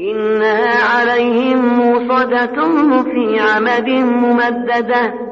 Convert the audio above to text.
إنها عليهم موصدة في عمد ممدده